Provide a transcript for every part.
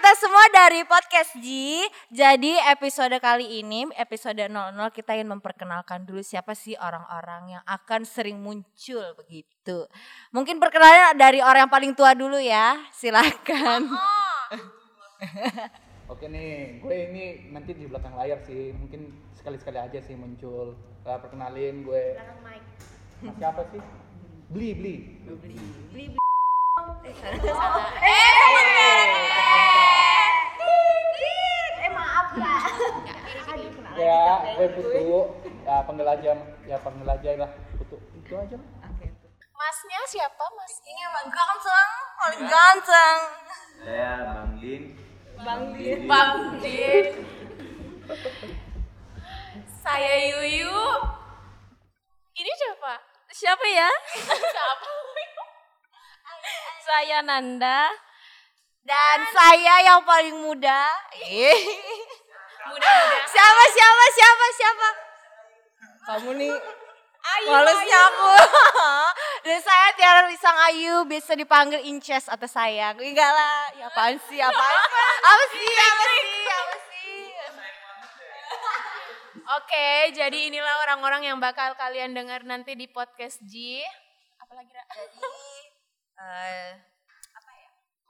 kita semua dari podcast G. Jadi episode kali ini, episode 00 kita ingin memperkenalkan dulu siapa sih orang-orang yang akan sering muncul begitu. Mungkin perkenalan dari orang yang paling tua dulu ya. Silakan. Oke nih, gue ini nanti di belakang layar sih, mungkin sekali-sekali aja sih muncul. Uh, perkenalin gue. Mas siapa sih? Beli, beli. Eh maaf Ya, gue Putu. Ya panggil aja, ya panggil aja lah Putu. Itu aja lah. Masnya siapa mas? Ini emang ganteng, paling ganteng. Saya Bang Din. Bang Din. Bang Din. Saya Yuyu. Ini siapa? Siapa ya? Siapa? Saya Nanda. Dan saya yang paling muda. Mudah-mudahan. Siapa siapa siapa siapa? Kamu nih Ayu. Malesnya aku. Dan saya Tiara Risang Ayu bisa dipanggil Inces atau sayang. Enggak lah, ya apaan sih? Apaan? Apa sih? Apa sih? Apa sih? Oke, jadi inilah orang-orang yang bakal kalian dengar nanti di podcast G. Apalagi Ra? Eh,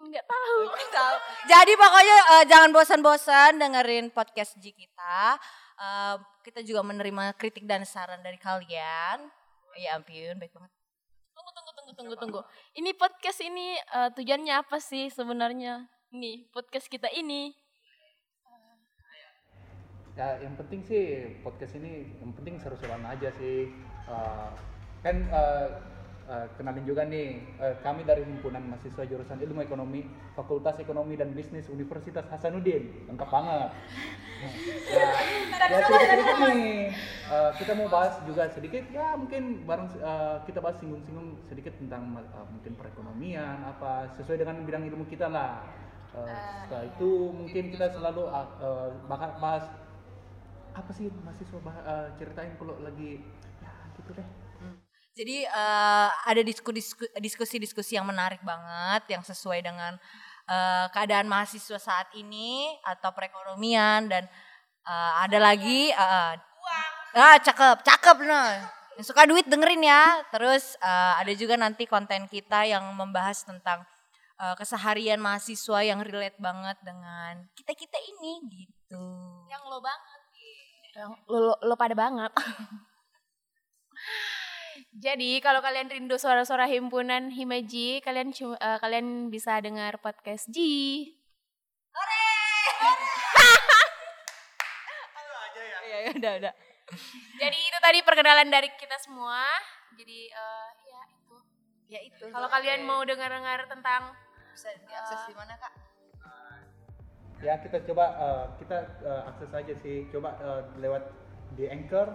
Nggak tahu. tahu. Jadi pokoknya eh, jangan bosan-bosan dengerin podcast G kita. Eh, kita juga menerima kritik dan saran dari kalian. Ya ampun, baik banget. Tunggu, tunggu, tunggu, tunggu, tunggu. Ini podcast ini eh, tujuannya apa sih sebenarnya? Nih, podcast kita ini. Ya yang penting sih podcast ini yang penting seru-seruan aja sih. Uh, kan uh, uh, kenalin juga nih uh, kami dari himpunan mahasiswa jurusan ilmu ekonomi Fakultas Ekonomi dan Bisnis Universitas Hasanuddin lengkap banget. Nah, ya, nih uh, kita mau bahas juga sedikit ya mungkin bareng uh, kita bahas singgung-singgung sedikit tentang uh, mungkin perekonomian apa sesuai dengan bidang ilmu kita lah. Uh, setelah itu mungkin kita selalu uh, uh, bahas apa sih mahasiswa bah- uh, ceritain kalau lagi ya gitu deh. Jadi eh, ada disku- diskusi-diskusi yang menarik banget yang sesuai dengan eh, keadaan mahasiswa saat ini atau perekonomian dan eh, ada lagi eh, ah cakep cakep nah yang suka duit dengerin ya terus eh, ada juga nanti konten kita yang membahas tentang eh, keseharian mahasiswa yang relate banget dengan kita kita ini gitu Yang lo banget. Yang lo, lo, lo pada banget. Jadi kalau kalian rindu suara-suara himpunan Himaji, kalian eh, kalian bisa dengar podcast G. ya udah udah. Jadi itu tadi perkenalan dari kita semua. Jadi eh, ya itu. ya itu. Kalau kalian mau dengar-dengar tentang bisa diakses di mana kak? Ya kita coba uh, kita uh, akses aja sih. Coba uh, lewat di Anchor,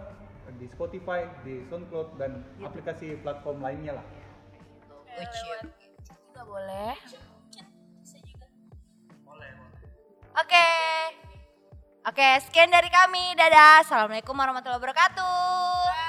di Spotify, di SoundCloud dan aplikasi platform lainnya lah. Ucil. juga boleh. Oke. Oke, sekian dari kami. Dadah. Assalamualaikum warahmatullahi wabarakatuh.